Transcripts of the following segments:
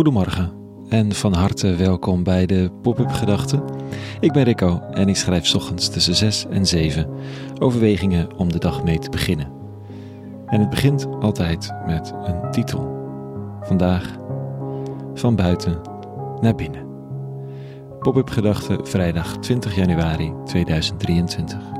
Goedemorgen en van harte welkom bij de Pop-up Gedachten. Ik ben Rico en ik schrijf ochtends tussen 6 en 7 overwegingen om de dag mee te beginnen. En het begint altijd met een titel. Vandaag van buiten naar binnen. Pop-up Gedachten vrijdag 20 januari 2023.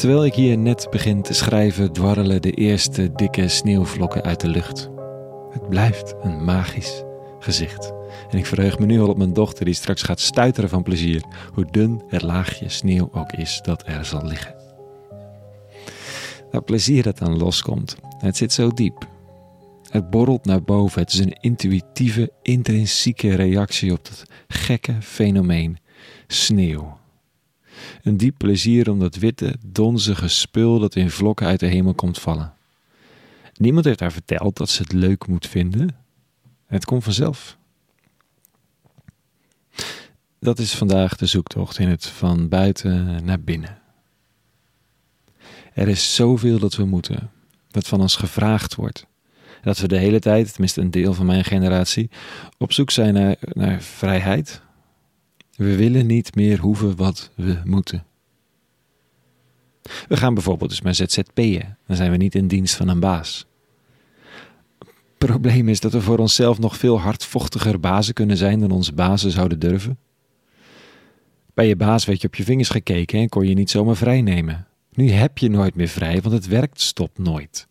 Terwijl ik hier net begin te schrijven, dwarrelen de eerste dikke sneeuwvlokken uit de lucht. Het blijft een magisch gezicht. En ik verheug me nu al op mijn dochter die straks gaat stuiteren van plezier, hoe dun het laagje sneeuw ook is dat er zal liggen. Dat plezier dat dan loskomt, het zit zo diep. Het borrelt naar boven. Het is een intuïtieve, intrinsieke reactie op dat gekke fenomeen sneeuw. Een diep plezier om dat witte, donzige spul dat in vlokken uit de hemel komt vallen. Niemand heeft haar verteld dat ze het leuk moet vinden. Het komt vanzelf. Dat is vandaag de zoektocht in het van buiten naar binnen. Er is zoveel dat we moeten, dat van ons gevraagd wordt. Dat we de hele tijd, tenminste een deel van mijn generatie, op zoek zijn naar, naar vrijheid, we willen niet meer hoeven wat we moeten. We gaan bijvoorbeeld eens met ZZP'en. Dan zijn we niet in dienst van een baas. Probleem is dat we voor onszelf nog veel hardvochtiger bazen kunnen zijn dan onze bazen zouden durven. Bij je baas werd je op je vingers gekeken en kon je niet zomaar vrij nemen. Nu heb je nooit meer vrij, want het werkt stopt nooit.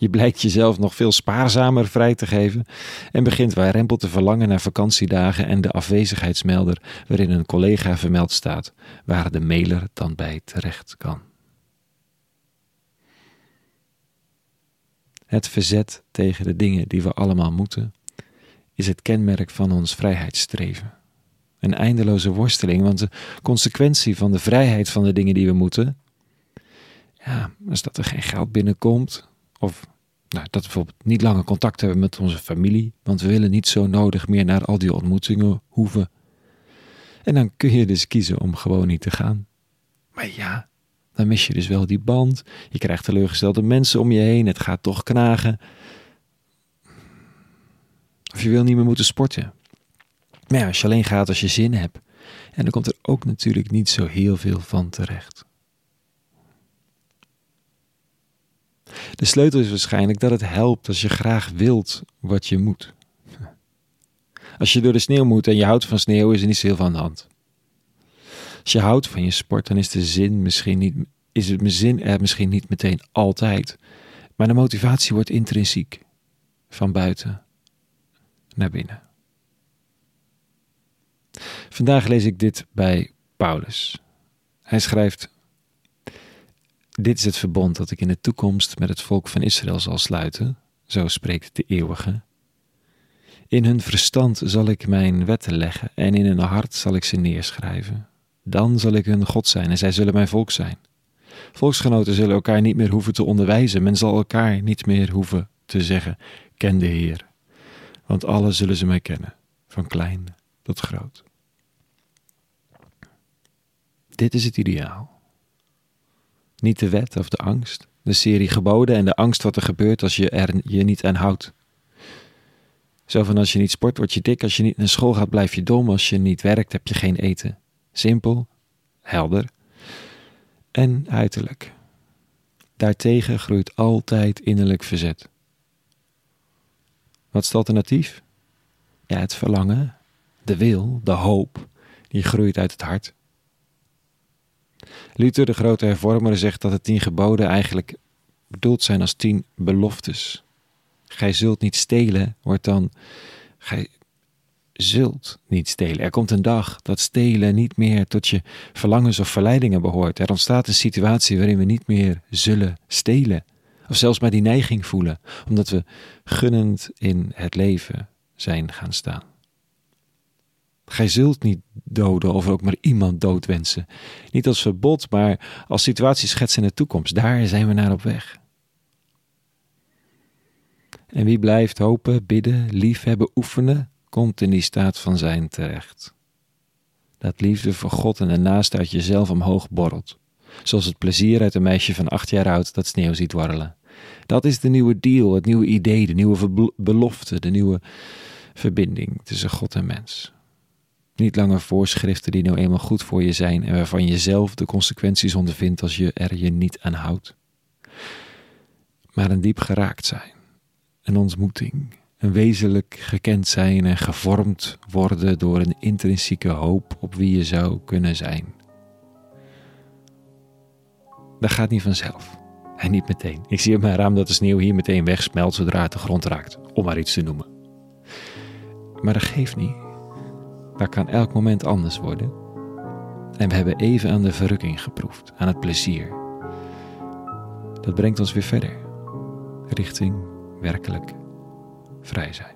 Je blijkt jezelf nog veel spaarzamer vrij te geven en begint rempel te verlangen naar vakantiedagen en de afwezigheidsmelder waarin een collega vermeld staat, waar de mailer dan bij terecht kan. Het verzet tegen de dingen die we allemaal moeten, is het kenmerk van ons vrijheidsstreven. Een eindeloze worsteling, want de consequentie van de vrijheid van de dingen die we moeten, ja, is dat er geen geld binnenkomt, of nou, dat we bijvoorbeeld niet langer contact hebben met onze familie, want we willen niet zo nodig meer naar al die ontmoetingen hoeven. En dan kun je dus kiezen om gewoon niet te gaan. Maar ja, dan mis je dus wel die band. Je krijgt teleurgestelde mensen om je heen. Het gaat toch knagen. Of je wil niet meer moeten sporten. Maar ja, als je alleen gaat als je zin hebt. En dan komt er ook natuurlijk niet zo heel veel van terecht. De sleutel is waarschijnlijk dat het helpt als je graag wilt wat je moet. Als je door de sneeuw moet en je houdt van sneeuw, is er niet zo heel van de hand. Als je houdt van je sport, dan is de zin misschien niet, is het zin misschien niet meteen altijd. Maar de motivatie wordt intrinsiek. Van buiten naar binnen. Vandaag lees ik dit bij Paulus. Hij schrijft: Dit is het verbond dat ik in de toekomst met het volk van Israël zal sluiten, zo spreekt de eeuwige. In hun verstand zal ik mijn wetten leggen en in hun hart zal ik ze neerschrijven. Dan zal ik hun God zijn en zij zullen mijn volk zijn. Volksgenoten zullen elkaar niet meer hoeven te onderwijzen. Men zal elkaar niet meer hoeven te zeggen: Ken de Heer. Want alle zullen ze mij kennen, van klein tot groot. Dit is het ideaal. Niet de wet of de angst, de serie geboden en de angst wat er gebeurt als je er je niet aan houdt. Zo van als je niet sport, word je dik. Als je niet naar school gaat, blijf je dom. Als je niet werkt, heb je geen eten. Simpel, helder en uiterlijk. Daartegen groeit altijd innerlijk verzet. Wat is het alternatief? Ja, het verlangen, de wil, de hoop, die groeit uit het hart. Luther, de grote hervormer, zegt dat de tien geboden eigenlijk bedoeld zijn als tien beloftes. Gij zult niet stelen, wordt dan, gij zult niet stelen. Er komt een dag dat stelen niet meer tot je verlangens of verleidingen behoort. Er ontstaat een situatie waarin we niet meer zullen stelen. Of zelfs maar die neiging voelen, omdat we gunnend in het leven zijn gaan staan. Gij zult niet doden of ook maar iemand doodwensen. Niet als verbod, maar als situatieschets in de toekomst. Daar zijn we naar op weg. En wie blijft hopen, bidden, liefhebben, oefenen, komt in die staat van zijn terecht. Dat liefde voor God en de naast uit jezelf omhoog borrelt. Zoals het plezier uit een meisje van acht jaar oud dat sneeuw ziet warrelen. Dat is de nieuwe deal, het nieuwe idee, de nieuwe belofte, de nieuwe verbinding tussen God en mens. Niet langer voorschriften die nou eenmaal goed voor je zijn en waarvan je zelf de consequenties ondervindt als je er je niet aan houdt. Maar een diep geraakt zijn, een ontmoeting, een wezenlijk gekend zijn en gevormd worden door een intrinsieke hoop op wie je zou kunnen zijn. Dat gaat niet vanzelf. En niet meteen. Ik zie op mijn raam dat de sneeuw hier meteen wegsmelt zodra het de grond raakt, om maar iets te noemen. Maar dat geeft niet. Dat kan elk moment anders worden. En we hebben even aan de verrukking geproefd, aan het plezier. Dat brengt ons weer verder, richting werkelijk vrij zijn.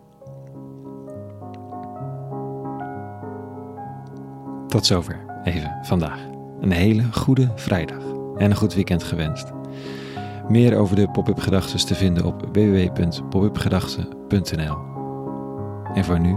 Tot zover even vandaag. Een hele goede vrijdag en een goed weekend gewenst. Meer over de pop-up gedachten te vinden op www.popupgedachten.nl. En voor nu,